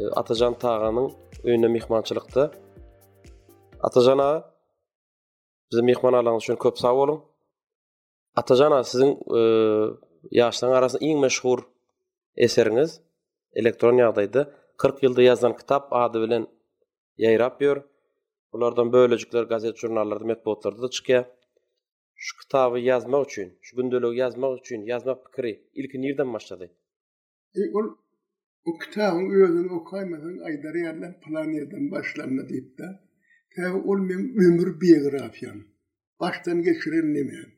E, Atajan Taganyň öýüne myhmançylykda. Atajan aga, bizi myhman alaňyz üçin köp sag boluň. Atajan aga, siziň e, ýaşlaryň arasynda iň meşhur eseriňiz elektron ýagdaýda 40 ýylda ýazan kitap ady bilen ýaýrap ýör. Bulardan bölejikler gazet žurnallarda, metbugatlarda da çykýar. Şu kitaby ýazmak üçin, şu gündeligi ýazmak üçin ýazmak pikiri ilki nirden başlady? Eý, ol o kitabyň özüni okaýmasaň aýdar ýaly pylan ýerden başlanma diýipdir. Sebäbi ol meň ömür biografiýam. Başdan geçiren nemem.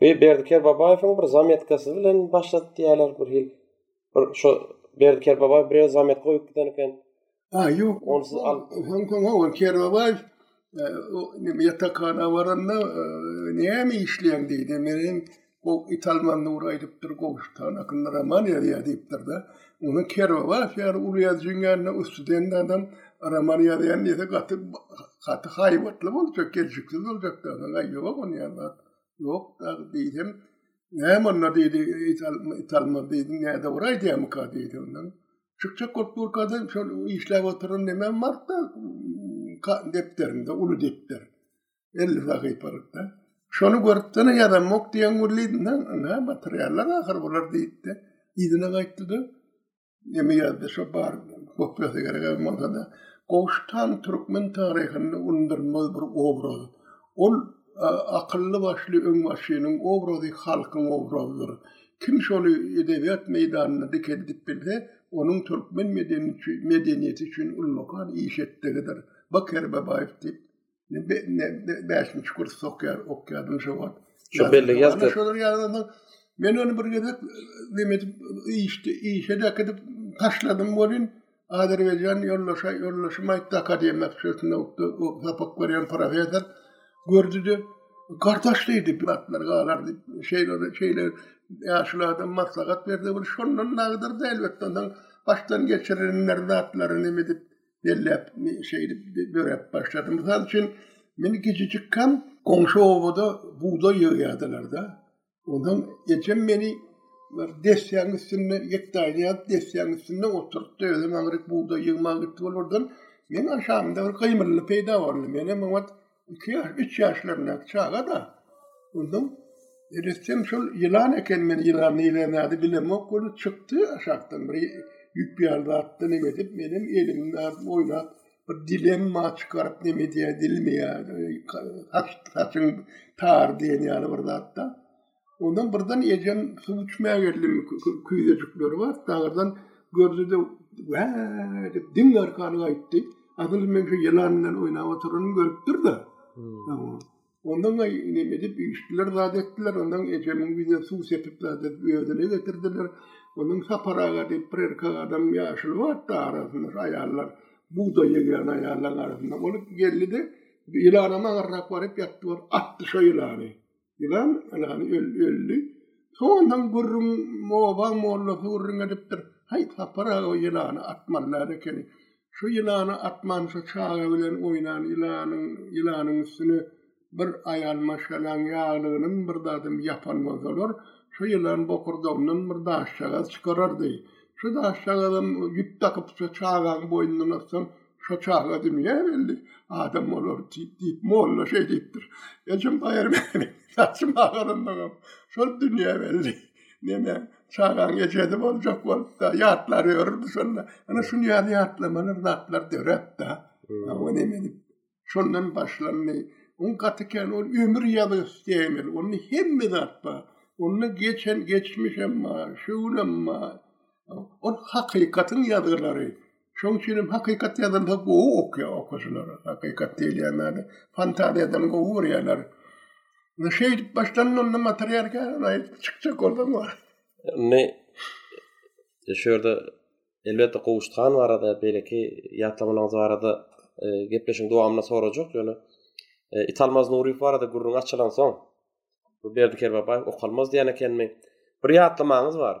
Bi Berdi Kerbabaýewiň bir zametkasy bilen başlady diýýärler bir hil. Bir şo Berdi Kerbabaýew birere zametka goýup giden eken. Ha, yok. Olsun al. Sen sen o Kerbabayev e, o neme yatakhana varanda e, näme işleýän diýdi. Meniň o italman nur aýdypdyr, gowştan akynda roman ýazýar diýipdir de. Onu Kerbabayev ýaly uly ýazyjyň ýanyna üstüden adam roman ýazýan diýse gaty gaty haýbatly boljak, gelşiksiz boljak da. Aý ýok onu ýazma. Ýok da diýdim. Näme onda diýdi, italman diýdim, näde bir aýdýarmyka diýdi ondan. Çykjak bolup durkada şol işläp oturan näme barda depderinde uly depder. 50 sahypalykda. Şony görüpdene ýazamok diýen gürlidinde, ana materiallar ahyr bular diýipdi. Ýüzüne gaýtdyda. Näme ýazdy şo bar kopýasy gerek bolsa da. Gowşutan türkmen taryhynda undurmaz bir obraz. Ol akylly başly öňbaşynyň obrazy halkyň obrazydyr. Kim şony edebiýat meýdanynda dikeldip bilse, onuň türkmen medeniýeti üçin ullakan iş etdigidir. Bak Kerbabaýew diýip, bäşinji kursda okýar, okýardym şo wagt. Şo bellige ýazdy. Men ony bir gezek neme edip, işe-de äkidip taşladym welin, Azerbaýjan ýoldaşa ýoldaşym aýtdy akademiýa ökjesinde sapak berýän professor gördüde gardaş diýdi bu zatlar galar diýip şeýle şeýle ýaşuly adam maslahat berdi ol şondan dagdyrdy elbetde ondan başdan geçirenler zatlary neme edip belläp şeýdip döräp başlady mysal üçin men gijijikkäm goňşy obada bugdaý ýygýardylarda Ondan ejem meni bir desýäň üstünde ýekdaýda ýat desýäň üstünde oturtdy. Özüm aňryk buğday ýygmaga gitdi bol birden. Men aşamda bir gymylly peýda boldy. Men hem oňat 2 ýaş, 3 ýaşlarynda çaga da. Ondan Eresem şol ýylan eken men ýylan nile nädi bilemok bolu çykdy aşakdan bir ýüp ýaly zatdan emedip menem elimden oýnap bir dilemma çykaryp neme diýär dilmeýär haçyň tar diýen ýaly bir zatda ondan birden ejem suw içmäge geldim küýzejikleri bar dagyrdan gördi de wä dip diň arkany aýtdy adyl men şu ýylandan oýnap oturyny görüpdir-de hmm. Ondan aý neme edip işdiler zat etdiler ondan ejemiň ýüzüne suw sepip zat edip özüne getirdiler. Ondan Sapar aga diýip bir erkek adam ýaşuly bardy arasynda aýallar bugdaý egýän aýallaryň arasynda ol geldi-de ýylana maňyrrak baryp ýatdy bor atdy şo ýylany. Ýylan ýylany öldi. Soňundan gürrüň obaň mollasy gürrüň edipdir. Haý Sapar aga ýylany atmalylar ekeni. Şu ýylany atman şu çaga bilen oýnan ýylanyň ýylanyň üstüne bir aýal maşgalaň ýaglygynyň bir zadym ýapan bolsalar şu ýylan bokurdagyndan bir daşjagaz çykarardy şu daşjagazam ýüp dakyp şu çagaň boýnundan atsaň şo çaga dünýä geldi adam bolar diýip diýip molla şeý diýipdir ejem baýram eýledi saçymy agaranlygym şol dünýä geldi Neme, çagaň ejesi boljak bolupda, ýatlar örüp şonda. Ana şuny ýa ýatlamalar zatlar döräpdi. Ha o neme edip? Şondan başlandy. Oň gaty kän ol ömür ýaly isleýmeli. Onda hemme zat bar. Onda geçen geçmişem bar, şu günem bar. Ol hakykatyň ýazgylary. Şoň üçin hem hakykat ýazylsa gowy okýar okaşylar. Hakykat diýilýän zady fantaziýadan gowy görýärler. Ne şeýdip başdan onda material gären aýt çykjak bolsa bar. Ne şu ýerde elbetde Gowşut han barada beýleki ýatlamalaryňyz barada e, gepleşigiň dowamynda sorajak ýöne E, Italmaz Nuryýew barada gürrüň açylan soň, bu Berdi Kerbabaýew okalmaz diýen ekenmi? Bir ýatlamaňyz bar.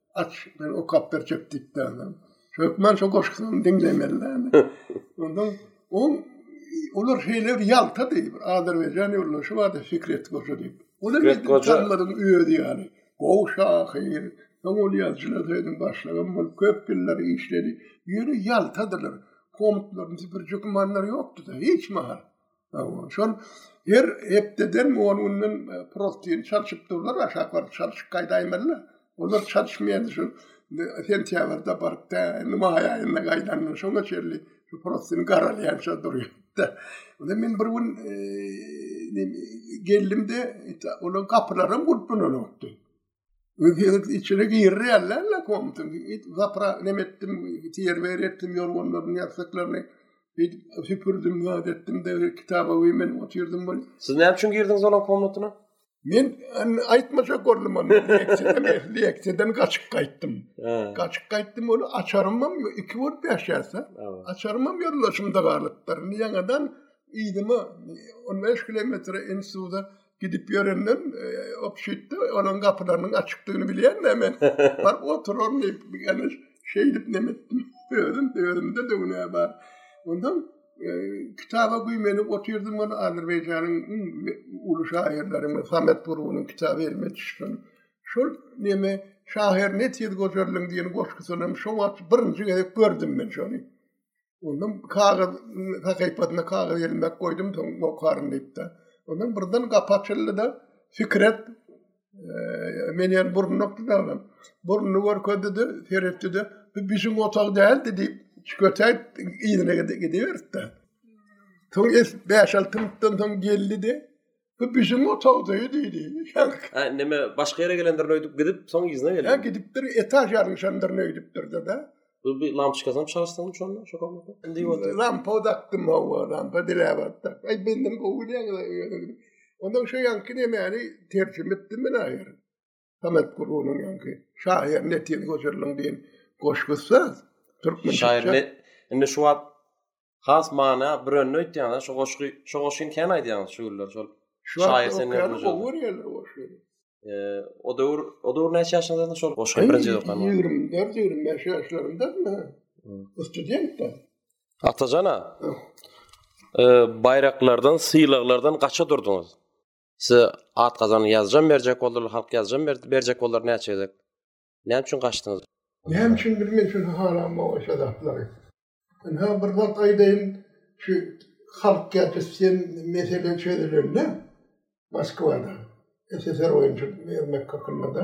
Aç, ben okap berjek diýip däne. Hökman şu goşgyny diňlemeli däne. Ondan o olar şeýle bir ýalta diýip, Azerbaýjan ýolunda şu wada Fikret Goja diýip. Ol hem tanlaryň özi ýaly. Gowy şahyr, soň ol ýazyjylar söýüniň başlygam bolup köp ýyllar işledi. Ýöne ýaltadylar. Komtlaryny süpürjek ýokdy-da, hiç mahal. Şol her hepdeden on günden e, prostin çalşyp durlar, aşak bar çalşyp gaýdaýmalylar. Olar çalşmaýan şu e, sentýabrda baryp da indi maý aýynda gaýdanlar. Şoňa çenli şu prostin garalýança durýar-da. Onda men bir gün e, geldimde, olar gapylaram gurplananokdy. Öňkiňiz içine girer ýallaryna komtum. Zapra nem etdim, tiýerber etdim ýolgunlaryny, ýassyklaryny. Edip süpürdim, ýad etdim de kitaba we men otyrdym bol. Siz näme üçin girdiňiz ola komnatyna? Men aýtmaça gördüm onu. Lektiýadan gaçyp gaýtdym. Gaçyp gaýtdym onu açarymam, iki gün päşäse. Açarymam ýoldaşymda galypdyr. Ýaňadan ýygyma 15 kilometre ensuda gidip ýörenden obşitde onuň gapylarynyň açykdygyny bilýän de men. Bar oturan diýip, ýani şeýdip neme etdim. Özüm özümde de günä bar. Ondan e, kitaba güýmenip otyrdym ol Azerbaýjanyň iň uly şaýyrlary Muhammet Burunyň kitaby elime düşdi. Şol neme şahyr ne tiz gojallyň diýen goşgusyny şo wagt birinji gezek gördüm men şony. Ondan kagyz sahypasyna kagyz ýermek goýdum, soň okaryn diýipdi. Ondan birden gapa açyldy da Fikret men ýer burnukdy da. Burnu görkezdi de, seretdi de, bu biziň otag däldi diýip, çikotäp ýerine gidiberdi. Soň es 5-6 minutdan soň geldi de, Bu bizim otagdaýy diýdi. Ha, neme başga ýere gelendir öýdüp gidip, soň ýüzüne geldi. Ha, gidipdir, etaž ýalňyşandyr öýdüpdir de. Bu bir lampçkasam çalsam şonda, şu komnata. Indi ýok. Lampa dakdym hawa, lampa diläp atdy. Aý, menden gowy diýen. Ondan şu ýanky nemäni terjime etdim men aýyr. Samet Gurunyň ýaňky şahyr Netin Goşerliň diýen goşgusy türkmen şahyr indi şu wagt has mana brönni öýtýäňiz şu goşgy şu goşgyny kän aýdýaňyz şu günler şol şahyr sen ne goşgy gowy ýerler goşgy o döwür o döwür näçe ýaşyňda şol goşgy birinji okan 24 25 ýaşlarynda studentda Atajana e, baýraklardan, sylaglardan gaça durdyňyz. Size at gazanyp ýazjam berjek boldular, halk ýazjam berjek boldular näçe gezek. Näme üçin gaçdyňyz? Näme üçin biz men şuny halamok şo zatlary. Ynha bir zat aýdaýyn, şu halk ýazyşsyn mesele çözülende Moskwada, SSR boýunça ýazmak hakynda-da,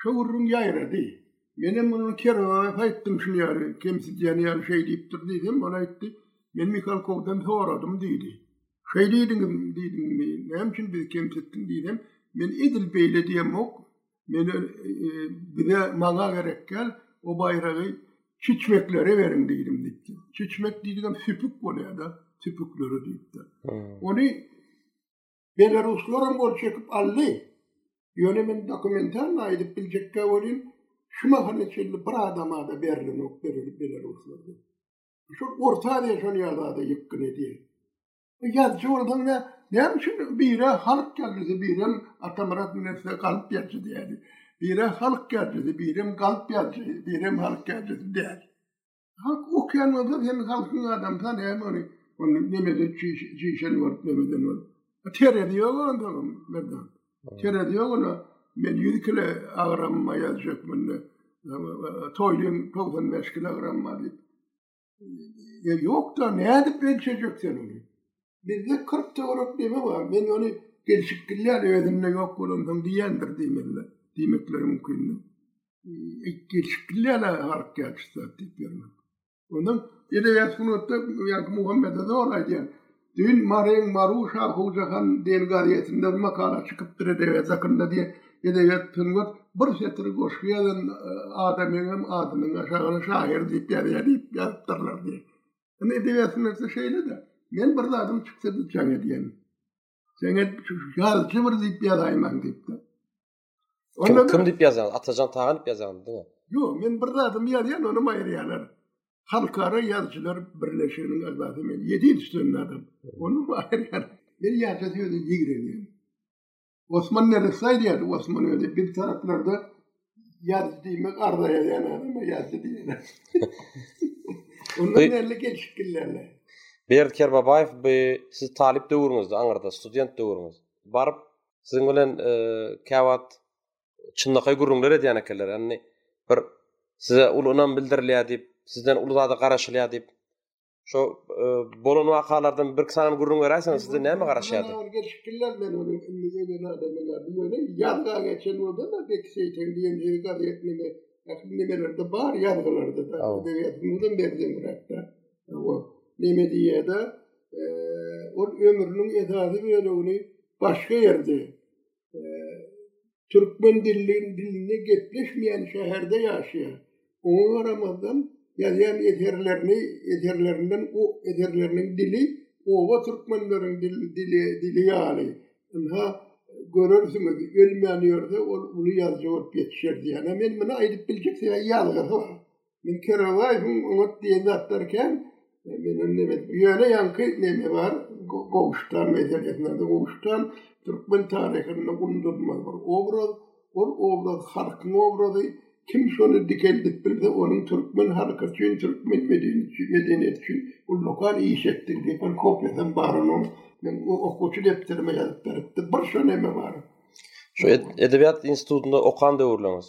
Şo gürrüň ýaýrady. Menem muny Kerwaga aýtdym şuny ýaly, kemsidýän ýaly şeý diýipdir diýdim, ol aýtdy, Men Mihalkowdan soradym diýdi. Şeý diýdiňizmi diýdiňmi, näme üçin bizi kemsitdiň diýsem, men edil beýle diýemok, men bize maňa gerekgäl, o baýragy çiçmeklere beriň diýdim diýipdir. Çiçmek diýdigem süpük bolýar-da, süpüklere diýipdir. Ony Belaruslaram gol çekip aldy. Ýöne men dokumental aýdyp biljekkä welin şu mahala çenli bir adama-da berlenok belaruslarda. Şu orta aziýa şol ýada-da ýykgyn edýär. Ýazçy bolsaň ne, näme üçin bire halk ýazgysy, birem Atamyrat Münewwer galp ýazjy diýýärdi. Bire halk ýazgysy, birem galp ýazjy, birem halk ýazgysy däl. Halk okýan bolsa sen halkyň adamsan näme ony ony nemeden çişen bolup nemeden bolup. Terezi ýok onda merdan. Terezi ýok ona. Men 100 kilo agram ýazjak munda. Toýlym 95 kilo agram ýok da nädip ölçejek sen ony? Bizde 40 töwerek neme bar? Men ony gelişip bilýän özünde ýok bolandan diýendir diýmeli. Diýmekleri mümkindir. Gelişip bilýän halk gerçekten diýip ýörmän. Ondan ýene ýasgunatda ýa-da Muhammede zor aýdýan. Dün Maryň Maruşa Hujahan diýen gazetinde bir makala çykypdyr edebiýat hakynda diýen. Edebiýat sungat bir setir goşgy ýazan adamyň hem adynyň aşagyna şahyr diýip ýazýar diýip ýazypdyrlar diýip. Ony edebiýatynda şeýle-de, men bir zadyň çyksa düşen edýän. Sen et şu ýazyjy bir diýip ýazaýmaň diýipdi. Onda kim diýip ýazýan? Atajan Tagan diýip ýazýan, diňe. Ýok, men bir zadym ýazýan, ony aýyrýarlar. Halkara ýazyjylar birleşiginiň agzasy men, ýedi ýetişdiren adam. Ony aýyrýar. Men ýazyjy ýigrenýän. Osman neresi aýdýardy? Osman öýde bir taraplarda ýaz diýmek arda ýazýan adama ýazdy diýýär. Ondan nerli gelişip gelýärler. Berdi Kerbabaýew, bu siz talyp döwrüňizde, aňyrda student döwrüňiz. Baryp siziň bilen e, käwagt çynlakaý gürrüňler edýän ekenler. Ýani bir size uly ynam bildirilýär diýip, sizden uly zada garaşylýar diýip, Şo e, bolan wakalardan bir iki sany gürrüň beräýseň, sizde näme garaşýardy? Ýa geçip bilmem men ony indi ýene näde bilmem. Bu ýöne ýazga geçen bolsa da bir şeytan diýen ýeri gazyýet neme ähli nimelerde bar ýazgylarda da. Bu ýazgymda berdim hatta. O neme diýýärdi? E, ol ömrüniň esasy bölegini başga ýerde türkmen dilli dilinde gepleşmeýän şäherde ýaşaýar. Oňa garamazdan ýazýan eserlerini eserlerinden o eserleriniň dili oba türkmenleriň dili dili dili ýaly. Ynha görersiňiz ölmän ýörse ol uly ýazyjy bolup ýetişer diýýän. Men muny aýdyp biljek sebäbi ýazgysyz. Men Keralaý bu oňat diýen zatlar kem. Men indi men ýöne ýaňky näme bar? Gowuşdan meselesinde de gowuşdan türkmen taryhynda gundurma bir obraz. Ol obraz halkyň obrazy. Kim şony dikeldip bilse, onuň türkmen halky üçin, türkmen medeniýeti üçin ullakan iş etdigi diýip bir kopiýasam bar onuň. Men okuwçy depderime ýazyp beripdim. Bir şo näme bar. Şu edebiýat institutynda okan döwürleriňiz?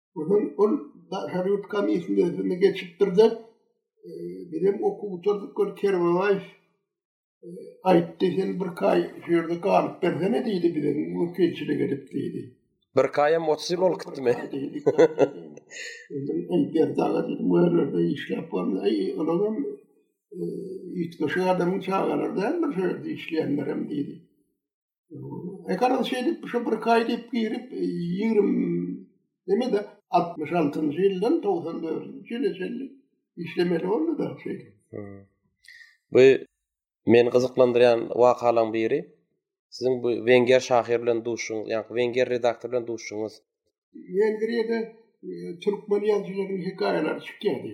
Ondan ol Harut komisini özüne geçipdir de, e, bizim oku gutardyk ol Kerbabaý e, aýtdy, sen bir kaý şu ýerde galyp bersene diýdi bize, wekilçilik edip diýdi. Bir kaýam 30 ýyl bolup gitdimi? Ey berdaga dedim, bu ýerde işläp bolmaz. Ey, olam e, ýetmiş adamyň çagalary däldir şu ýerde işleýänler hem diýdi. Eger şeýdip şu bir kaý diýip girip 20 neme de 66-njy ýyldan 94-nji ýyla çenli işlemeli boldy da şeýdip. Bu meni gyzyklandyrýan wakalaryň biri siziň bu wenger şahyr bilen duşuň, ýa-da wenger redaktor bilen duşuňyz. Wengriýada e, türkmen ýazyjylarynyň hekaýalary çykýardy.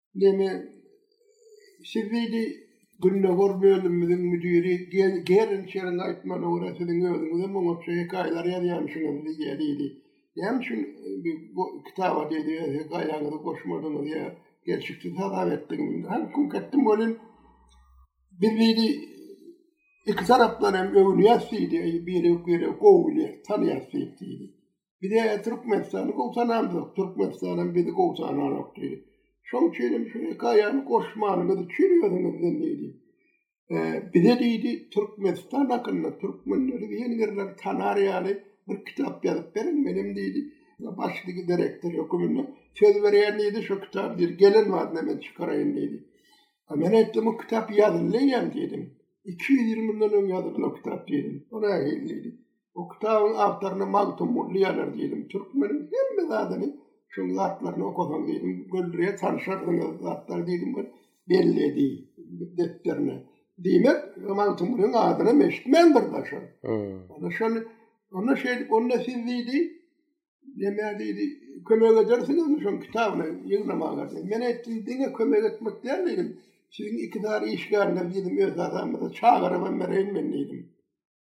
Ýene siz diýdi, gündogar bölümimiziň müdiri Gerinç ýeriň aýtmagyna görä, siziň özüňizem oňatja hekaýalar ýazýanmyşyňyz diýýär diýdi. Näme üçin bu kitaba diýdi, hekaýaňyzy goşmadyňyz ýa gelşiksiz hasap etdiňizmi? Hany kümk etdim welin, biz diýdi, iki tarapdan hem öwünýäs diýdi, biri-biri gowy bilýär, tanýas diýip diýdi. Bize Türkmenistany gowsanamdyk, Türkmenistanam bizi gowsananok diýdi. Şoň üçin hem şu hekaýany goşmanyňyz üçin özüňizden diýdi. Bize diýdi, Türkmenistan hakynda türkmenleri diýen ýerler tanar ýaly bir kitap ýazyp beriň, menem diýdi, başlygy direktor höküminde söz berýän diýdi, şu kitaby diýdi, gelen badyna men çykaraýyn diýdi. Men aýtdym, bu kitap ýazyldy eýýäm diýdim. Iki ýüz ýyl mundan öň ýazylan o kitap diýdim. O nähili diýdi. Bu kitabyň awtoryna Magtymguly ýalar diýdim. Türkmeniň hemme zadyny, şoň zatlaryny okasaň diýdim, göldürýär, tanşarsyňyz zatlar diýdim, bir belledi depderine. Diýmek, Magtymgulyň adyny hem eşitmändir da şol. Ana şony, onda şeýdip, onda siz diýdi, näme diýdi, kömek edersiňizmi şoň kitabyny ýygnamaga diýdi. Men aýtdym, diňe kömek etmek däl diýdim. Siziň iki sany işgäriňizi diýdim, öz adamyňyzy çagyryp hem bereýin men diýdim.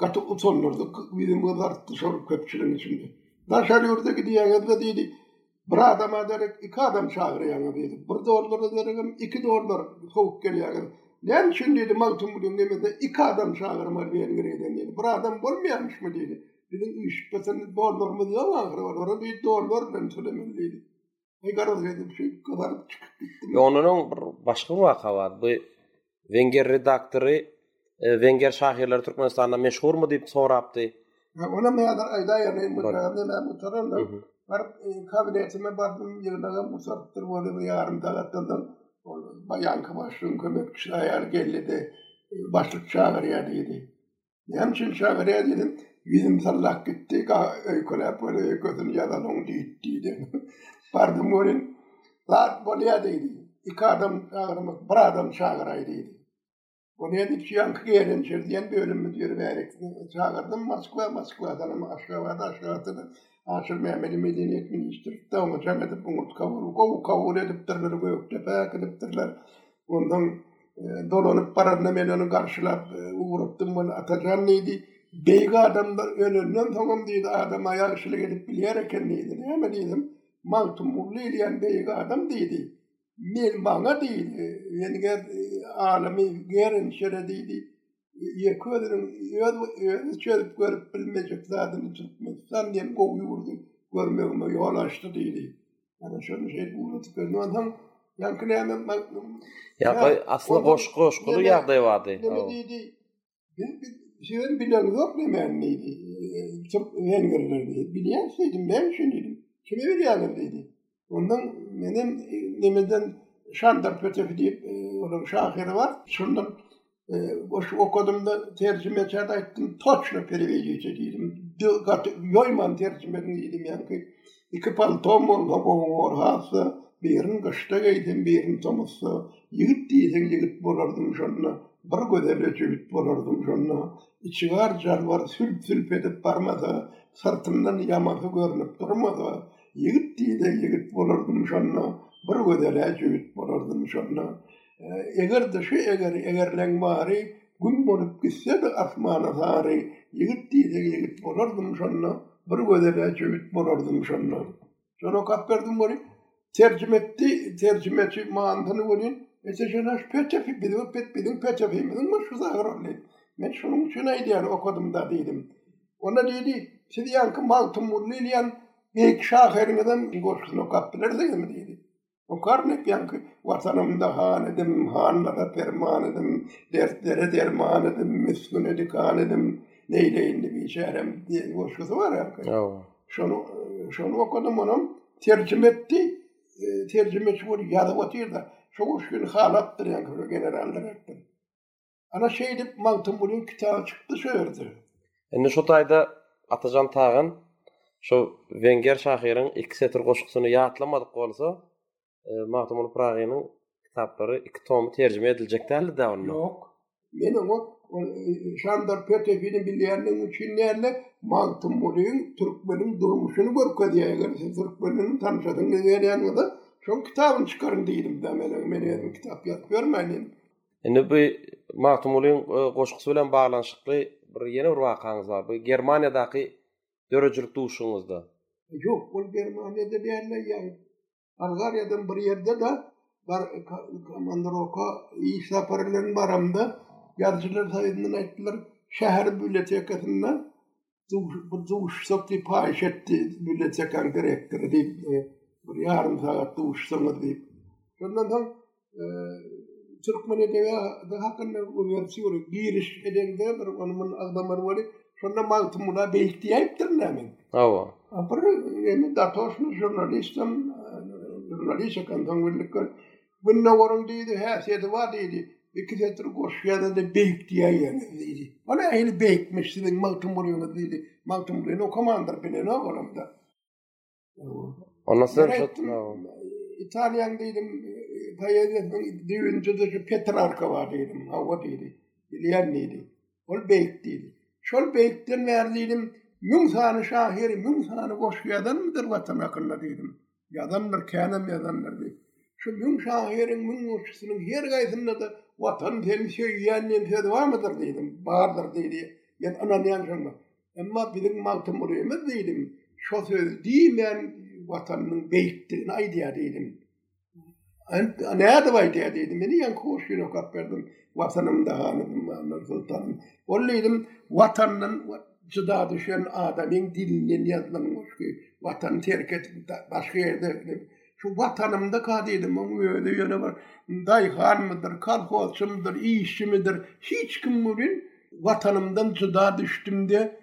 Gaty utandyrdyk biziň bu zatda şol köpçüligiň içinde. Daşary ýurda gidýäňiz-de diýdi, bir adama derek iki adam çagyrýaňyz diýdi. Bir dollara deregem iki dollar sowup gelýäňiz. Näme üçin diýdi, Magtymgulyň nemesine iki adam çagyrmaly Wengriýadan diýdi. Bir adam bolmaýarmyşmy diýdi. Biziň üýşüp ýatan dollarymyz ýok ahyry olara diýdi, dollar bilen tölemeli diýdi. Ey garaz edip şu gazaryp çykyp gitdi. Yo ondan on bir başga bir waka bar. Bu Wenger redaktory e, Wenger şahyrlary Türkmenistanda meşhurmy diýip sorapdy. Ya ona men ýa-da aýdaýan men bu tarapda men bu tarapda. Baryp e, kabinetime bardym ýygnagam uçartdyr bolu bir ýarym sagatdan soň ol baýanky başlygyň kömekçisi aýal geldi de e, başlyk çagyrýar diýdi. Näme üçin şagyra dedim. Ýüzüm sallak gitdi. Öýkeläp bol, öýkesini ýazalyň diýdi diýdi. Bardym welin, zat bolýar diýdi. Iki adam çagyrmak, bir adam çagyraý diýdi. Bu ne diýip ýaňky gelen çerdeýän bölümimiz ýöri bärik. Çagyrdym Moskwa, Moskwadan hem Aşgabat, Aşgabatdan Aşyr Mämmedi medeniýet ministrlikde oňa jaň edip, oňa kabul, gowy kabul edipdirler, Gökdepe äkidipdirler. Ondan Dolanyp baranda men ony garşylap ugrukdym, ol Atajan diýdi, beýik adamlar ölenden soňam diýdi adama ýagşylyk edip bilýär eken diýdi, näme diýdim, Magtymguly diýen beýik adam diýdi, men maňa diýdi, Wenger alamy Gerin şeýle diýdi, ýeke özüniň öz özüni çözüp görüp bilmejek zadyny Türkmenistan diýen gowy ýurdy görmegime ýol açdy diýdi. Ýa-da şonu şeýle ugratdyk gözüne alsaň, ýaňky näme Ýa goý, asly goşgy goşguly ýagdaý bardy. Näme diýdi? Biz şeýle bilen zok nämäni diýdi. Türk wengerler diýdi. Bilýän şeýdim, näme üçin diýdim. Kime berýäňiz diýdi. Ondan menem nemeden Şandar Petefi diýip, e, onuň şahyry bar. Şondan e, goşu okadymda terjime çat aýtdym, toçno perewediýje diýdim. Gaty ýoýman terjimeni diýdim, ýaňky iki paltom bolsa gowy hassa, birin gyşda geýdim, birin tomusda. Ýigit diýseň ýigit bolardym şonda, bir gözel jübüt bolardym şonda. Içigar jalbar sülp-sülp edip barmasa, syrtymdan ýamasy görnüp durmasa, Ýigit diýde ýigit bolardym şonda, Bir gözele jübüt bolardym şonda. Eger-de şu eger egerleň bary, Gün bolup gitse-de asmana sary. Ýigit diýde ýigit bolardym şonda, Bir gözele jübüt bolardym şonda. Şony okap berdim welin, terjime etdi, terjimeçi manysyny welin, Ete şo naş petefi, biziň o pet, biziň petefimiziň başy sagbol diýdi. Men şonuň üçin aýdýan okadym-da diýdim. Onda diýdi, Siz ýaňky Magtymguly diýilýän beýik şahyrymyzyň goşgusyny okap bilersiňizmi? diýdi. Okaryn diýip, ýaňky Watanymda han edim, hanlara perman edim, dertlere derman edim, misgüne dikan edim, neýleýin indi biçärem diýen goşgusy bar ýaňky. Hawa. Şony, şony okadym, onam terjime etdi. Terjimeçi bolup ýazyp otyr-da, şu goşgyny halapdyr ýaňky şu general direktor. Ana şeýdip Magtymgulyň kitaby çykdy şu ýerde. Indi şu taýda Atajan Tagan şu wenger şahyryň iki setir goşgusyny ýatlamadyk bolsa, Magtymguly Pyragynyň kitaplary iki tomy terjime ediljek däldi dä onda. Ýok. Men oňa Şandor Petefini bilýändigim üçin däl-de, Magtymgulyň türkmeniň durmuşyny görkezýär. Eger siz türkmen bilen tanşasyňyz gelýän bolsa, şoň kitabyny çykaryň diýdim-de men oňa. Men özüm kitap ýazyp ýörmäýin. Indi bu Magtymgulyň goşgusy bilen baglanyşykly bir ýene bir wakaňyz bar. Bu Germaniýadaky döredijilik duşuňyzda. Ýok, ol Germaniýada däl-de, ýagny Bolgariýadan bir ýerde-de bar komandirowka iş sapary bilen baramda, Ýazyjylar soýuzyndan aýtdylar, şäher bibliotekasynda bu duşsak diýip haýyş etdi, millet çekar gerekdir diýip, e, bir ýarym sagat duşsaňyz diýip. Şondan soň e, türkmen edebiýaty hakynda öňürti bir giriş edende bir ony mun agdamar boli, şonda Magtym Mula beýik diýipdir näme? Hawa. A bir ýene datoşny žurnalistim, e, žurnalist ekan, soň bildik ki, Gündogaryň diýdi, häsiýeti bar diýdi. Iki setir goşgy ýaza-da beýikdiýäýýäňiz diýdi. O nähili beýikmiş siziň Magtymgulyňyz diýdi. Magtymgulyny okamandyr, bilenok olam-da. Onda siz şo. Italiýanyň diýdim, poeziýasynyň düýbünde-de şu Petrarka bar diýdim. Hawa diýdi. Bilýän diýdi. Ol beýik diýdi. Şol beýikden bäri diýdim, müň sany şahyr, müň sany goşgy ýazanmydyr Watan hakynda diýdim. Ýazandyr, känem ýazandyr diýip. Şu müň şahyryň müň goşgusynyň her gaýsynda-da Watan seni söýýän diýen söz barmydyr diýdim. Bardyr diýdi. Men ynanýan şoňa. Emma biziň Magtymgulyýmyz diýdim, şo sözi diýmän Watanynyň beýikdigini aýdýar diýdim. Nädip aýdýar diýdi. Meni ýaňky hoşgöre okap berdim. Watanymda hanydym, hanlar sultanym. Ol diýdim, watandan jyda düşen adamyň dilinden ýazylan goşgy. Watany terk edip, başga ýerde gidip, şu watanymda-ka diýdim, oň özi ýöne bir daýhanmydyr, kolhozçymydyr, işçimidir, hiç kim welin, watanymdan jyda düşdüm-de,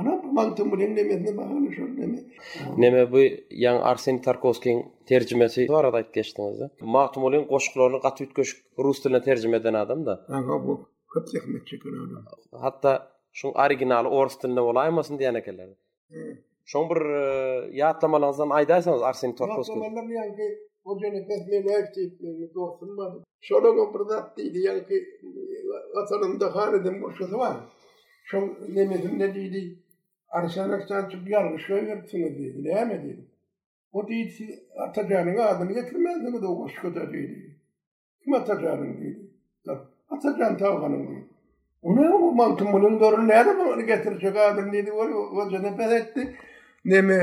Ana mantyň bilen nemesine bagly şol neme. Neme bu ýaň Arsen Tarkowskiň terjimesi barada aýdyp geçdiňizde. Magtymgulyň goşgularyny gaty üýtgeşik rus diline terjime eden adam-da. Aga bu köp zähmet çeken adam. Hatda şuň originaly orus dilinde bolaýmasyn diýen ekenler. Şoň bir ýatlamalaryňyzdan aýdaýsaňyz Arsen Tarkowskiň. Ýatlamalarymy ýaňky o ýene bes meni aýtdyp meni dostum bar. Şonuň bir zat diýdi ýaňky watanymda harydyň goşgusy bar. Şol nenesin-de diýdi, Arslanakdan çyk ýalňyş goýberipsiňiz diýdi. Näme diýdi? O diýdi, siz Atajanyň adyny getirmänsiňiz o goşguda diýdi. Kim Atajanyň diýdi. Dap, Atajan Tawganyň diýdi. O näme bu Magtymgulyň dörüni nädip ony getirjek adyny diýdi, ol özüne pes etdi. Neme,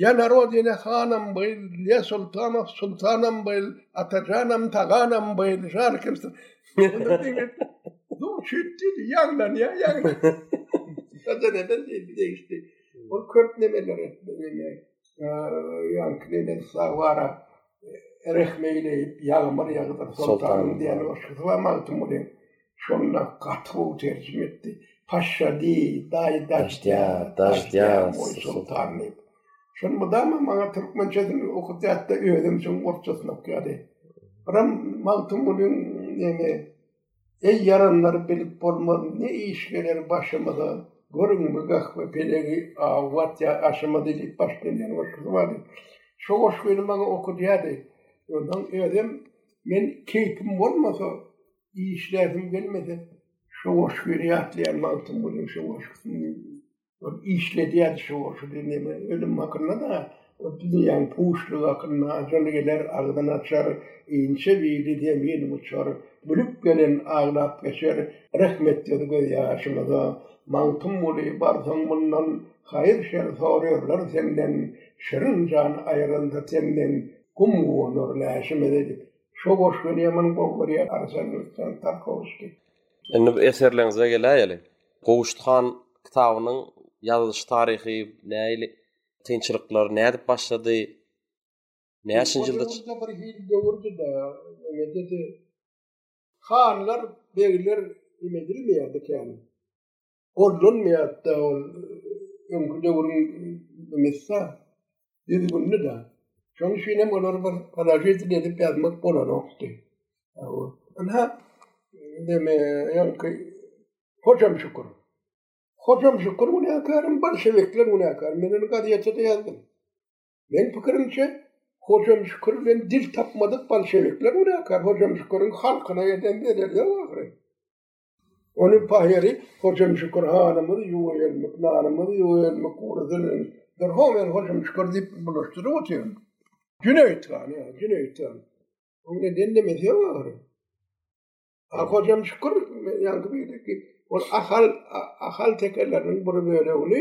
Ýa narod ýene hanam byl, ýa sultanow sultanam byl, atajanym taganam byl, jan kimsin? Onda diňe Dur şeýt diýdi, ýaňlanýar, ýaňlanýar. Tajaneden diýdi, degişdi. Ol köp nemeler etdi, ýaňky nemes sag bara. rehmeýleýip ýagmyr ýagdyr soltanyň diýen goşgusy bar Magtymgulyň. Şonda gaty gowy terjime etdi. Paşşa diý, daýy daşt ýag, daşt ýag, moý soltan diýip. Şony mydama maňa türkmençesini okatýardy-da özem şoň orsçasyny okýardy. Biram Magtymgulyň ýene Eý ýaranlar bilip bolmaz ne iş geler başymyza Görüň bu gahwe pelegi aw atýa aşymyzy diýip başyndan ýene goşgusy bardy. Şo goşgyny maňa okudýady. Ondan özem men keýpim bolmasa işläsim gelmese şo goşgyny ýatlaýan wagtym bolýa şo goşgusyny. Ol işledýär şu şu dünýäde ölüm hakynda-da, o dünýäň puşlygy hakynda ajal geler, agzyn açar, inçe bili zemin uçar, gülüp gelen aglap geçer, rehmetler göz ýaşymyza, Magtymguly barsaň mundan, haýyr-şer sorarlar senden, şirin jan aýrylsa senden, gum gonar läşimiz edip. Şo goşgyny ýaman gowy görýän Arsen Ruslan Tarkowski. Indi bu eserleriňize geläýeli. Gowşut han kitabynyň ýazylyş taryhy näili kynçylyklar nädip başlady? Näçinji ýylda çy. Ýurdumyzda bir hili döwürdi-de, nemededir, hanlar, begler nemedilmeýärdi kän. Gollanmaýardy-da ol öňki döwrüň nemesi-de. düzgünli da. Şonuň üçin hem olar bir polojit edip ýazmak bolanokdy. Ynha, deme, ýanky, hocam şükür. Hocam şükür günäkarym, bir şebekler günäkarym. Men onu gazete de ýazdym. Men pikirimçe, hocam şükür bilen dil tapmadyk bolşewikler günäkar. Hocam şükürüň halkyna eden bedeli ýok ahyry. Onuň paýheri Hojam Şükür hanymyz ýuwelmik nanymyz, ýuwelmik gury dilimiz. Derhaw men Hojam Şükür diýip bulaşdyryp otyryn. Jüneýit han, ýa, Jüneýit han. Onuň indi indemesi ýok ahyry. A Hojam Şükür ýaňky bireki ol Ahal, Ahal tekeleriniň bir bölegini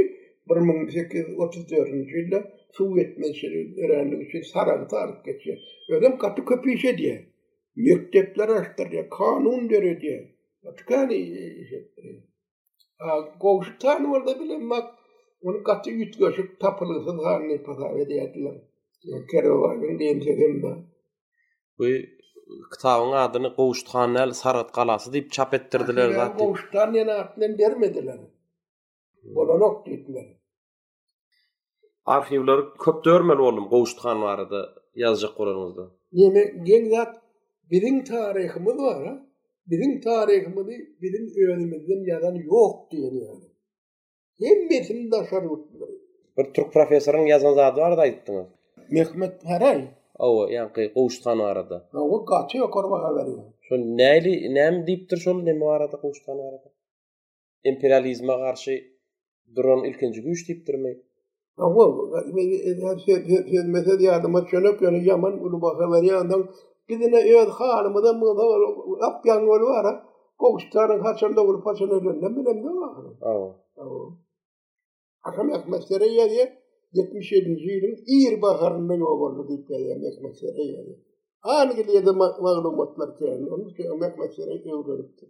bir müň sekiz ýüz otuz dördünji ýylda suw ýetmezçilik öränligi üçin Saragta alyp geçýär. Özem gaty köp iş edýär. mekdepler açdyrýar, kanun döredýär. Ýöne goňşy tanalary bilen bak, ony gaty üýtgeşik tapylgysyz halynda hasap edýärdiler. Kerwewanyň diýen sözem bar. Bu kitabyň adyny Gowşuthan däl, Sargyt galasy diýip çap etdirdiler zat. Gowşuthan diýen at bilen bermediler. Bolanok diýdiler. Arhiwleri köp dörmeli boldum Gowşut han barada ýazjak bolanyňyzda. Ýene geň zat biziň taryhymyz bar. Biziň taryhymyzy biziň özümizden ýazan ýok diýen ýaly. Hemmesini daşary ýurtlylar. Bir türk professoryň ýazan zady barada aýdypdyňyz. Mehmet Päreý? Hawa, ýaňky Gowşut han barada. Hawa, gaty ýokary baha berýär. Şol näli, näme diýipdir şol neme barada Gowşut han barada? imperializme garşy duran ilkinji güýç diýipdirmi? Hawa, sözme-söz ýadyma çönüp, ýöne ýaman uly baha berýändim. Bizine öz halymyza mygda gapýan ol bara, Gowşutanyň haçan doglup, haçan öleninden bilemzok ahyry. Hawa. Hawa. Akşam ekmekleri ýerýär, 77-nji ýylyň ir baharynda ýok boldy diýip ýazýar ekmekleri ýerýär. Angliýada maglumatlar kän, onuň üçin ekmekleri öwrenipdir.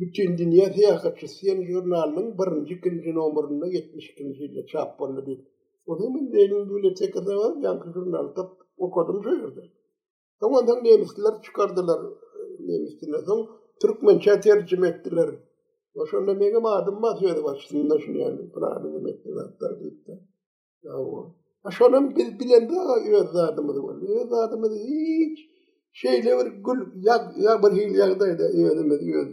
Bütindünýä syýahatçysy diýen žurnalynyň birinji, ikinji nomerinde ýetmiş ikinji ýylda çap boldy diýip, ony men Lenin bibliotekasynda bar, ýaňky žurnaly tapyp okadym şo ýerde. Soňansoň nemisler çykardylar, nemis diline soň türkmençä terjime etdiler. Şonda meňem adym bar söz başynda, şuny ýaly, pylanyň, emekli zatlar diýip. Hawa. A şonam biz bilende aga öz zadymyz boldy. Öz zadymyz hiç şeýle bir gül ya ya bir hil ýagdaýda özümiz öz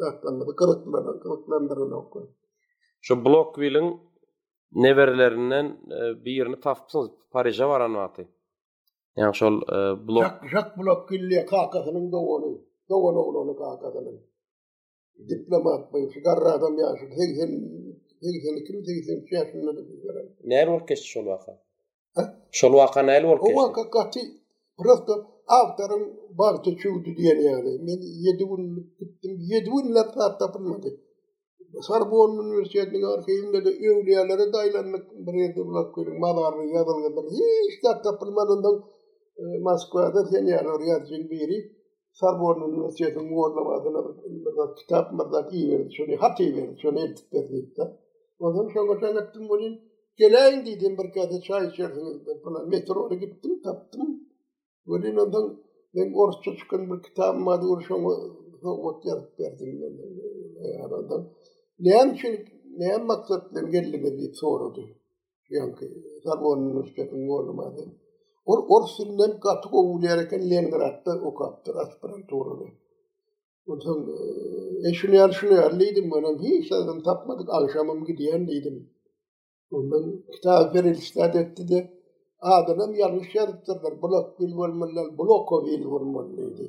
zatlarymyzy gyzyklandyryp gyzyklandyranok. Şu Blokwiliň neberelerinden e, birini tapypsyňyz Pariže baran wagty. Ýa şol e, Blok Jak Blokwilli kakasynyň dogany, dogan oglany kakasynyň. diplomat bu garra adam ýaşy segsen segsen iki segsen üç ýaşynda näme bolup geçdi şol waka şol waka näme bolup geçdi o waka gaty prosto awtoryň bagty çüwdi diýen ýaly men ýedi gün gitdim ýedi günläp zat tapylmady Sorbon uniwersitetiniň arhiwinde de öwlüýälere daýlandyk bir ýerde bulap görüň mazarly ýazylgydyr hiç zat tapylmanyndan e, Moskwada sen ýaly bir ýazyjyň biri Sorbonne uniwersitetiniň mugallamasyna bir bir kitap myrdak iberdi, şony hat iberdi, şony eltip ber diýipdi. Ondan şoňa çak etdim muny. Geleýin diýdim, bir kase çaý içersiňiz diýip, bula metrony gitdim, tapdym. Welin ondan men orsça çykan bir kitabyň bady bar, şoňa sowgat ýazyp berdim men. Näme üçin, näme maksat bilen geldiňiz diýip sorady. Ýanki Sorbonne uniwersitetiniň golamazy. Ol ors dilinden gaty gowy bilýär eken, Leningradda okapdyr aspiranturada. Onsoň, e, şuny ýaly, şuny ýaly diýdim, men hem hiç adam tapmadyk, agşamam gidýän diýdim. Ondan kitap berilişdäd etdi-de, adynam ýalňyş ýazypdyrlar, Bulakbil bolmaly däl, Bulokowil bolmaly diýdi.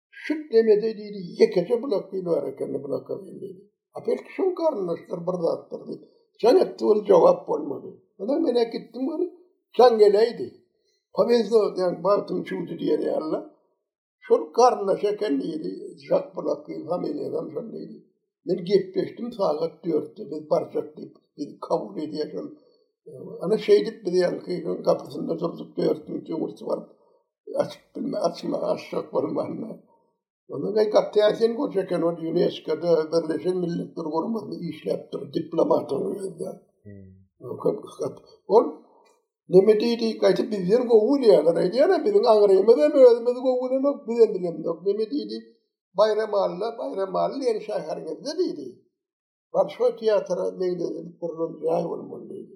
Şut demede diýdi, ýekeje bulak bil bar ekeni bulaka bil diýdi. Apel kişi garyndaşlar bir zatdyr diýdi. Sen etdi ol jogap bolmady. Ondan men gitdim ony sen geleýdi. Powezdo diýen bagtym çuwdy diýen ýaly. Şol garyndaş eken diýdi, jak bulak bil familiýam şol diýdi. Men gepleşdim sagat 4-de biz barjak diýip, biz kabul edýärin. Ana şeýdip biz ýaňky gapysynda durduk, dörtünji gursa baryp açyp bilme, açma, açsak bolmanda. Onda ne gaty ýaşyn goç eken o UNESCO-da Birleşen Milletler Guramasynda işläp dur, diplomat bolýarda. Hmm. Köp gaty. Ol Neme diýdi, gaýta bizden gowy bilýärler, aýdýarlar, biziň aňrymyz hem özümiz gowy bilenok, biz hem bilemok. Neme diýdi, bayram alla, bayram alla, ýene şäheriňizde diýdi. Balşo teatra meňzedim, gurlan ýaý bolmaly diýdi.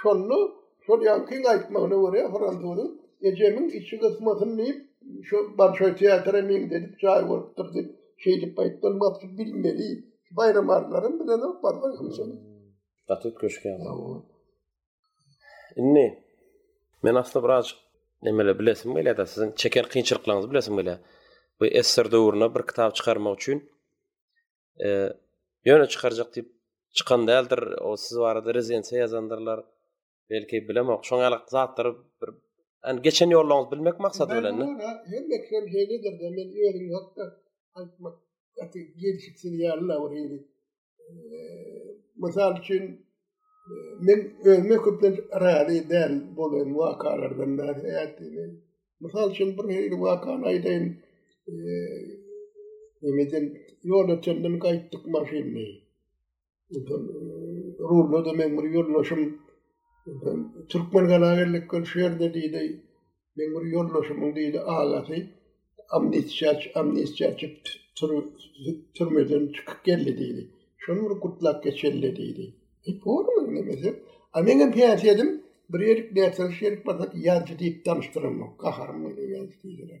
Şonda şol ýankyň aýtmagyna görä, fransuzyň ejemiň içi gysmasyn diýip, şu Bolşoý teatra meňzedip jaý bolupdyr diýip, şeýdip aýtdy, ol wagty bilmeli. Baýram alylaram bilenok, barsaň kimsem. Gaty üýtgeşik ýagdaý. Hawa. Indi men aslynda birazajyk nemeleri bilesim gelýär-de, siziň çeken kynçylyklaryňyzy bilesim gelýär. Bu esser döwründe bir kitap çykarmak üçin e, ýöne çykarjak diýip çykan däldir o siz barada rezidensiýa ýazandyrlar belki bilemok şoň ýaly zatlary bir yani geçen ýoluňyzy bilmek maksady bilen hem bekrem heledir de men özüm hakda aýtmak gaty gelişiksiz ýaly la bir hili e, mysal üçin men özüme köplenç razy däl bolan wakalardan bäri ätdiýin. Mysal üçin bir hili wakany aýdaýyn. Ömeden ýol ötenden gaýtdyk maşynly. Rulda da men bir ýoldaşym. Türkmen gala geldik gör şu ýerde diýdi. Meň bir ýoldaşymyň biri agasy amnistiýa çykyp türmeden çykyp geldi diýdi. Şony bir gutlap geçeli diýdi. E bormy indi näme? A meň hem häsiýetim bir ýerik nätseň şerik bolsa ýazjy diýip danşdyramok. Gaharym gelýär ýazjy diýseler.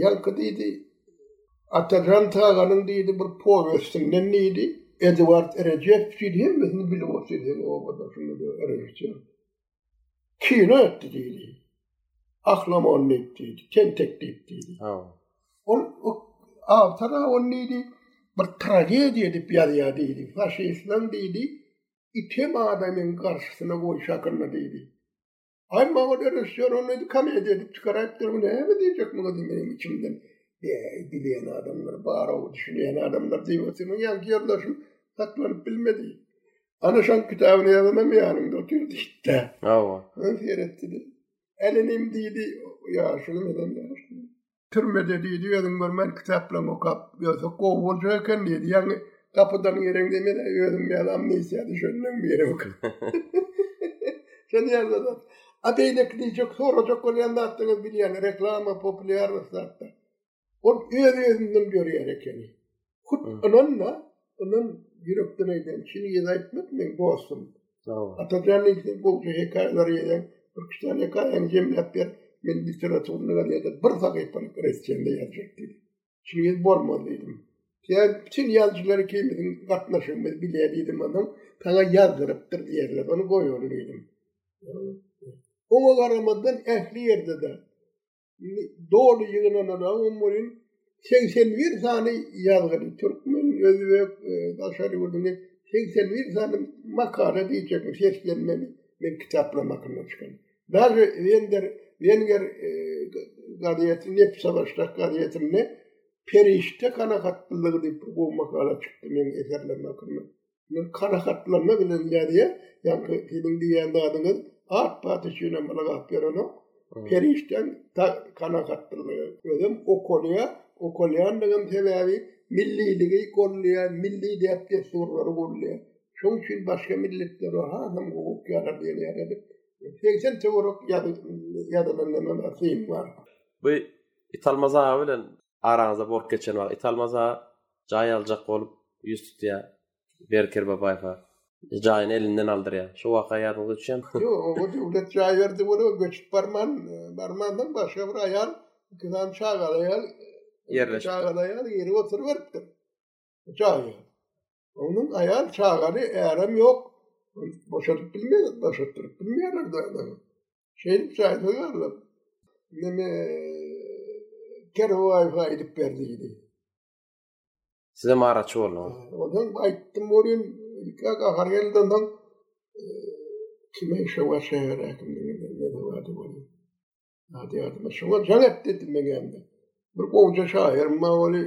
Ýaňky diýdi, Atajan Taganyň diýdi bir powestinden diýdi, Eduard Rejep diýdi, hemmesini bilip otyr sen obada şuňada režissýor. Kino etdi diýdi. Ahlam on diýip diýdi, ten tek diýip diýdi. Ol awtora on diýdi, bir tragediýa edip ýazýar diýdi. Faşistler diýdi, item adamyň garşysyna goýşakynda diýdi. Ay maňa da rejissýor ony edi komediýa edip çykaraýypdyr bu näme diýjek muňa diýip meniň içimden eý dileýän adamlar bar ow düşünýän adamlar diýip otyrdym ýa ýerdaşym saklanyp bilmedi ana şoň kitabyny ýazanam ýanymda otyr diýipdi hawa men seýretdi diýip elinim diýdi ýaşuly meden ýaşuly Türmede diýdi, özüň bir men kitaplam okap, ýörsek gowy boljak eken diýdi. Ýagny gapydan gireňde men özüm ýaly amnesiýa düşenden biri bu. Sen ýerde zat. A beýlek diýjek, sorajak bolýan zatlaryňyz bilýän reklama, populýarnyş zatlar. Ol öz-özünden ýörýär ekeni. Hut ynanma, inan ýürekden aýdan şini ýa aýtmak men dostum. Atajan ýa-da gowy hekaýalar ýa-da bir kitap hekaýany jemläp ber. Men literaturyny ýa-da bir sahypany gretçende ýazjak diýdi. Şini ýa bolmaz diýdim. Ýa sen ýazyjylar ikimiziň gatnaşygymyzy bilýär diýdim onda. Saňa ýazdyrypdyr diýerler. Ony goýaly diýdim. Oňa garamazdan ähli ýerde-de doly ýygnananam bolýan segsen bir sany ýazgyny türkmen, özbek, e, daşary ýurduny segsen bir sany makala diýjek seslenmeli men kitaplamakyndan çykan. Daže Wender Wenger e, gazeti Nep Savaşdak gazetinde Perişte kanagatlylygy diýip bu makala çykdy men eserlemek Men kanagatlanma bilen ýazýar, ýagny seniň diýýän zadyňyz at-pat üçin hem ylgap ýörenok. Perişdem kanagatlanma. Özüm okalýar, okalýandygym sebäbi milliligi gollaýar, milli däp-dessurlary gollaýar. Şonuň üçin başga milletlere hasam gowuk ýarar diýen ýaly edip, segsen töwerek ýazylan emem syn bar. Bu Italmaz aga bilen araňyzda bolup geçen wagt it almasa jaý aljak bolup ýüz tutýar Berker Babaýewa jaýyny elinden aldyrýar şo waka ýadyňyza düşýärmi? Ýok oňa döwlet jaý berdi ol göçüp barman barmandan başga bir aýal iki sany çagaly aýal ýerleşip çagaly aýal girip oturyp beripdir jaýy onuň aýal çagaly ärem ýok boşadyp bilmeýär boşatdyryp bilmeýärler Şeýdip jaýda ýörler. Meni Kerwaýew aýdyp berdi diýdi. Size maraçy bolduňyz. Ondan aýtdym bolýan, ilki gahar geldi ondan. Kime işe bar şäher häkimliginde ne wada bolýar. Hadi ýadyma şoňa jaň et dedim men hem. Bir gowja şaýyrym bar boli,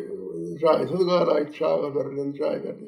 jaýsyz galaýyp çagalar bilen jaý berdi.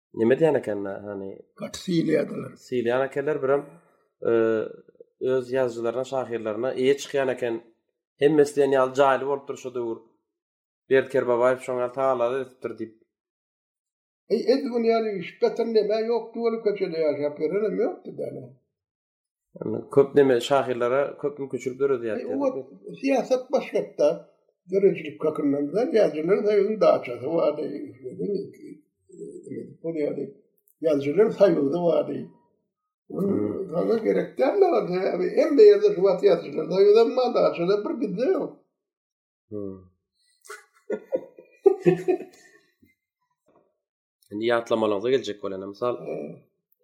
Nime diýen ekenler, hani gaty silýärdiler. Silýän ekenler birem e, öz ýazyjylaryna, şahyrlaryna eýe çykýan eken. Hemmesi diýen ýaly jaýly bolup dur şu döwür. Berdi Kerbabaýew şoňa tagallary etipdir diýip. Ey, edgun ýaly üç gatyn näme ýokdy ol köçede ýaşap ýörenem ýokdy däne. köp neme şahyrlara köp mümkinçilik döredýär. Ýa-da syýasat başgatda döredijilik kakyndan da ýazgylar saýyň daçasy bardy. Bolýardy. Ýazgylar saýyňda bardy. Gaza gerekden de var. Yani hem de yazı Şubat yazıcılar da yüzden var da aşağıda bir bizde yok. Hmm. Indi ýatlamalaryňyza geljek bolanda, mysal,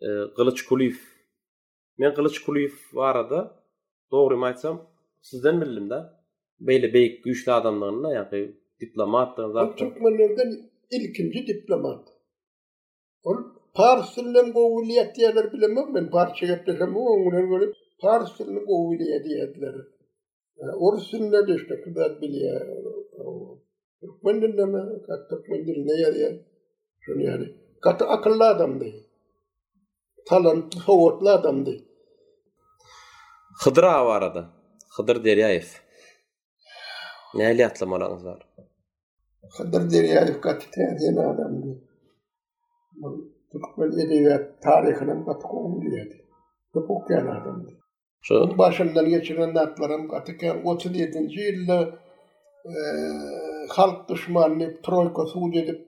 e, Gylyç Kulyýew. Men Gylyç Kulyýew barada dogry aýtsam, sizden bildim-de. Beýle beýik güýçli adamdygyny, ýa-da diplomatdygyny zaten. Türkmenlerden ilkinji diplomat. Ol pars dilini gowy bilýär diýerler, bilemok men, parsça geplesemok, öňünden görüp, pars dilini gowy bilýär diýerler. Orus dilinde geçmekli zat bilýä. Türkmen dilinde mi? Türkmen dilinde ýazýa. Şunu ýaly. Gaty akylly adamdy. Talantly, sowatly adamdy. Hydyr awa arada. Hydyr Derýaýew. Näli ýatlamalaryňyz bar? Hydyr Derýaýew gaty täsin adamdy. Türkmen edebiýat taryhyny gaty gowy bilýärdi. Köp okaýan adamdy. Şonuň başyndan geçiren zatlaram gaty kän. Otuz ýedinji ýylda halk duşmany diýip, troýka sud edip,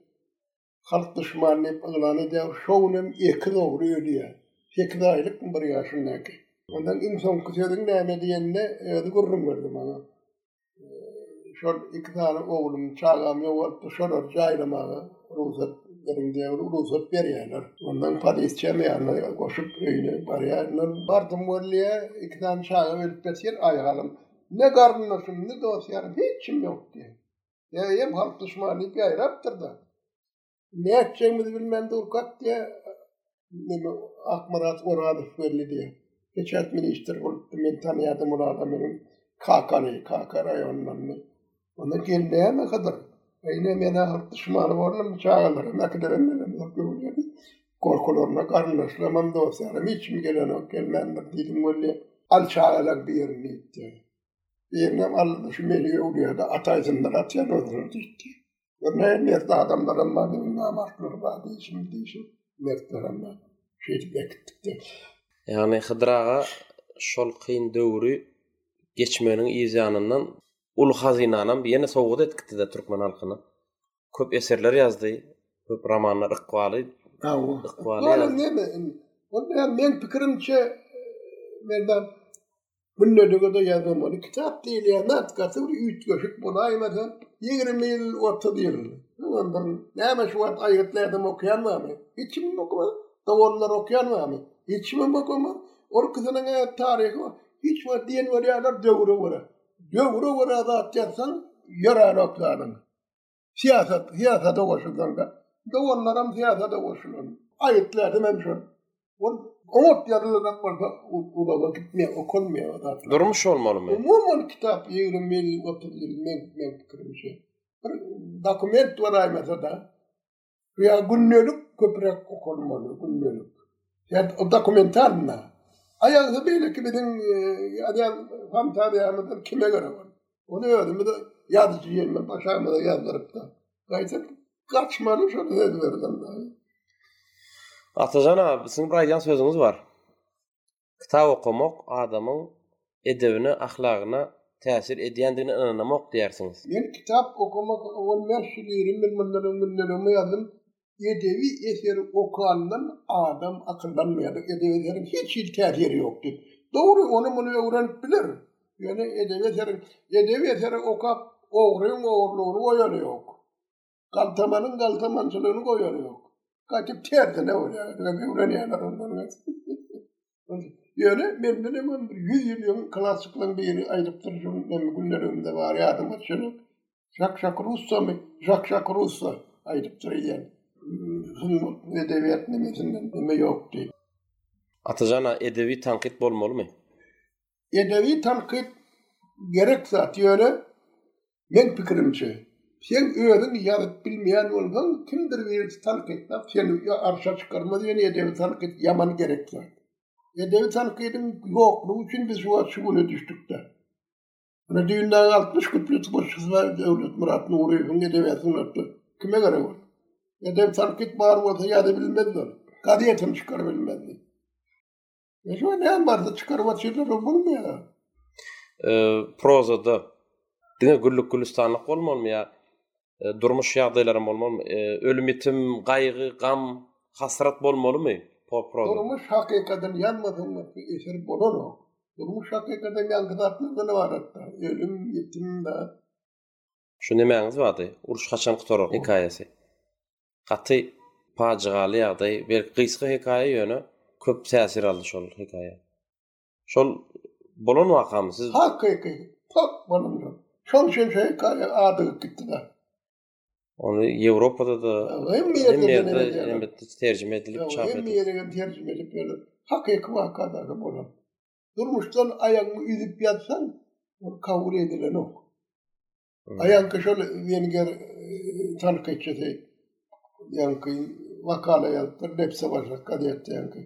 halk duşmany diýip yglan edýär. Şo gün hem ekiz ogly ölýär. Sekiz aýlykmy, bir ýaşyndaky. Ondan iň soňky sözüň näme diýende, özi gürrüň berdi maňa. şol iki sany oglum, çagam ýogaltdy, şolary jaýlamaga rugsat beriň diýip, rugsat berýärler. Ondan polisiýa ýanyna goşup, öýüne barýarlar. Bardym weli, iki sany çaga berip berseler, aýagalym, ne garyndaşym, ne dost-ýarym, hiç kim ýok diýýär. Eýýäm halk duşmany diýip ýaýrapdyr-da. Ne etjegimizi bilmän durkak diýe, neme Akmarat Orazow belli diýe. Geçärt ministr bolupdy, men tanýadym ol adamy, meniň kakamy, kaka raýonyndandy. Onda gelneýäme kadar. Eýne men ahyr düşmany boldum çagalary, näkiderin bilen görüp Gorkularyna garyndaşlamam dostlarym hiç kim gelenok, gelmändir diýdim welli. Al çagalar birini diýipdi. Birinem aldy şu meni öwlüýärdi, ataýsynlar atýan özüne diýipdi. Ve ne mert adamlar ama benim namartlar var deyişim deyişim mertler ama şeýdip ekitdik de. Yani Hıdyr aga şol kyn döwri geçmeginiň yz ýanyndan uly hazynanam ýene sowgat edip gitdi de türkmen halkyna. Köp eserler ýazdy, köp romanlar ykbaly. Hawa. Ykbaly. Ykbaly näme? Onda meň pikirimçe e, Merdan Münnedigede ýazylmaly kitap diýilýär, näet gaty bir üýtgeşik bolaýmasa, ýigrimi ýyl, otuz ýyl. Ondan näme şu wagt aýgytly adam okaýan barmy? Hiç kim okamaz. Doganlar okaýan barmy? Hiç kimem okamaz. Ol kişiniň näet taryhy bar. Hiç wagt diýen bolýarlar döwre görä. Döwre görä zat ýazsaň, ýörän oklaryň. Siyasat, siyasada goşulanda, doganlaram siyasada goşulan. Ayetlerdi men şu. Ol oňat ýazylyrak bolsa, uzaga gitmeýär, okalmaýar o zatlar. Durmuş bolmalymy? Umuman kitap 20 ýyl, 30 ýyl men men pikirimçe. Bir dokument bolaýmasa-da, ýa gündelik köpräk okalmaly gündelik ýa dokumentalna aýagda beýleki biziň ýazýan fantaziýamyzdan kime görä bol ony özümiz ýazyjy ýene başamyza ýazdyrypda gaýta gaçmaly şol sözlerden Atajan aga, siziň bir aýdýan sözüňiz bar. Kitap okamak adamyň edebine, ahlagyna täsir edýändigine ynanamok diýersiňiz. Men kitap okamak owal men şu birin bil mundan öň günlememe ýazdym, edebi eseri okandan adam akyllanmaýar, edebi eseriň hiç hili täsiri ýok diýip. Dogry, ony muny öwrenip biler, ýöne edebi eseriň, edebi eseri okap ogryň ogurlygyny goýany ýok. Galtamanyň galtamançylygyny goýan ýok. Gaýdyp tersine bolýar. Diňe öwrenýärler ondan. Ýöne menden hem bir 100 ýyl öň klassikleň biri aýdypdyr, şu men günlerimde bar ýadyma düşenok. Şak şak russamy? Şak şak russa aýdypdyr eýýäm. Sungat edebiýat nemesinden neme ýokdy. Atajan-a, edebi tankyt bolmalymy? edebi tankyt gerek zat ýöne meň pikirimçe sen özüň ýazyp bilmeýän bolsaň kimdir birisi tankytlap seni arşa çykarmaz ýöne edebi tankyt ýaman gerek zat. Edebi tankydyň ýoklugy üçin biz şu wagt şu güne düşdükde. Mine düýndäki altmyş kuplet goşgusy bar Döwletmyrat Nuryýewiň edebiýat sungatda kime gerek ol. Edebi tankyt bar bolsa ýazybilmezdi ol. Gazetini çykarybilmezdi. E şu ne barda çykaryp atýarlar o bolmaýar. E, prozada diňe güllük gülistanlyk bolmalymy ýa e, durmuş ýagdaýlarym bolmalymy? E, ölüm ýitim, gaýgy, gam, hasrat bolmalymy? Proza. Durmuş hakykatyny ýazmasaň eser bolanok. Durmuş hakykatyny ýaňky zatlardan ybaratda. Ölüm, ýitim, da. Şu nemäňiz bardy? Uruş haçan gutarar hekaýasy? Gaty pajygaly ýagdaý. Berk gysga hekaýa ýöne köp täsir aldy şol hekaýa. Şol bolan wakamy siz Hakyky. Pok bolan ýok. Şol üçin şu hekaýa ady gyt gitdi-de. Ony Ýewropada-da Hemme ýerde hemme ýerde berilýär. elbetde terjime edilip Ýa, çap Hemme edildi. ýere hem terjime edip berler. Hakyky waka dagy bolan. Durmuşdan aýagyňy üzüp ýazsaň, ol kabul edilenok. Aýanky şol wenger e, tankytçysy ýanky wakala ýazypdyr Nepse başak gazetde ýanky.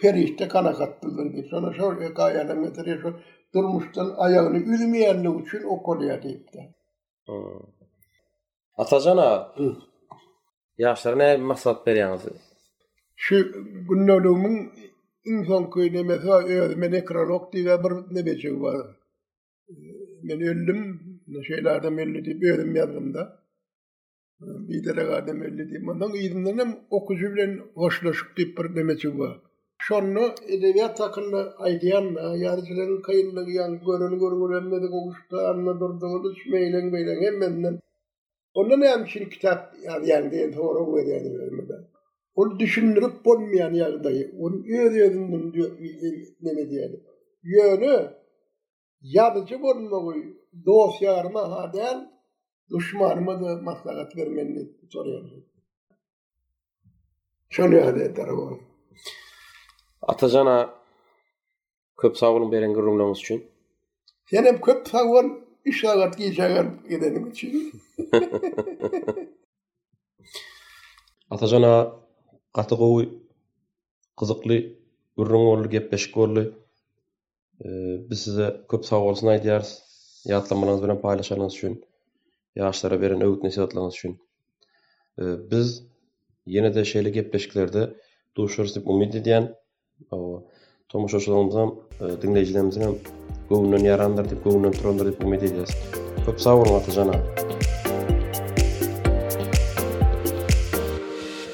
Perişde kanakatdylar diýip, şolar şol hekaýalar meselesi şol durmuşdan aýagyny üzmeýänligi üçin okalýar diýipdi. Hmm. Atajan aga, ýaşlara näme maslahat berýäňiz? Şu gündeligimiň iň soňky nemesi bar, özüme nekrolog diýip bir nebejigi bar. men öldüm, şeýle adam öldi diýip özüm ýazdymda. Bir derek adam öldi diýip, ondan yzyndan hem okyjy bilen hoşlaşyk diýip bir demeçi bar. Şonda edebiýat hakynda aýdýan ýazyjylaryň kynlygy, ýa göreni görgülenmedi, gowuşda anna durdy, uluç meýleň beýleň hemmesinden Onda näme üçin kitap ýazýan diýen sorag berýärdi özüme. Ol düşündirip bolmaýan ýagdaýy, ol öz-özünden näme diýýärdi. Ýöne ýazyjy bolmagy dost-ýaryma-ha däl, duşmanyma-da maslahat bermeli diýip sorýardy. Şol ýaly eder o. Atajana köp sag boluň beren gürrüňleriňiz üçin. Sen hem köp sag bol, üç sagat gijä gelip gideniň üçin. Atajana gaty gowy, gyzykly gürrüň boldy, gepleşik boldy. Biz size köp sag bolsun aýdýarys. Ýatlamalaryňyz bilen paýlaşanyňyz üçin, ýaşlara beren öwüt-nesihatlaryňyz üçin. Biz ýene-de şeýle gepleşiklerde duşarys diýip umyt edýän. Tomaşaçylarymyzyň, diňleýjilerimiziň hem göwnünden ýarandyr diýip, göwnünden turandyr diýip umyt edýäris. Köp sag boluň Atajan aga.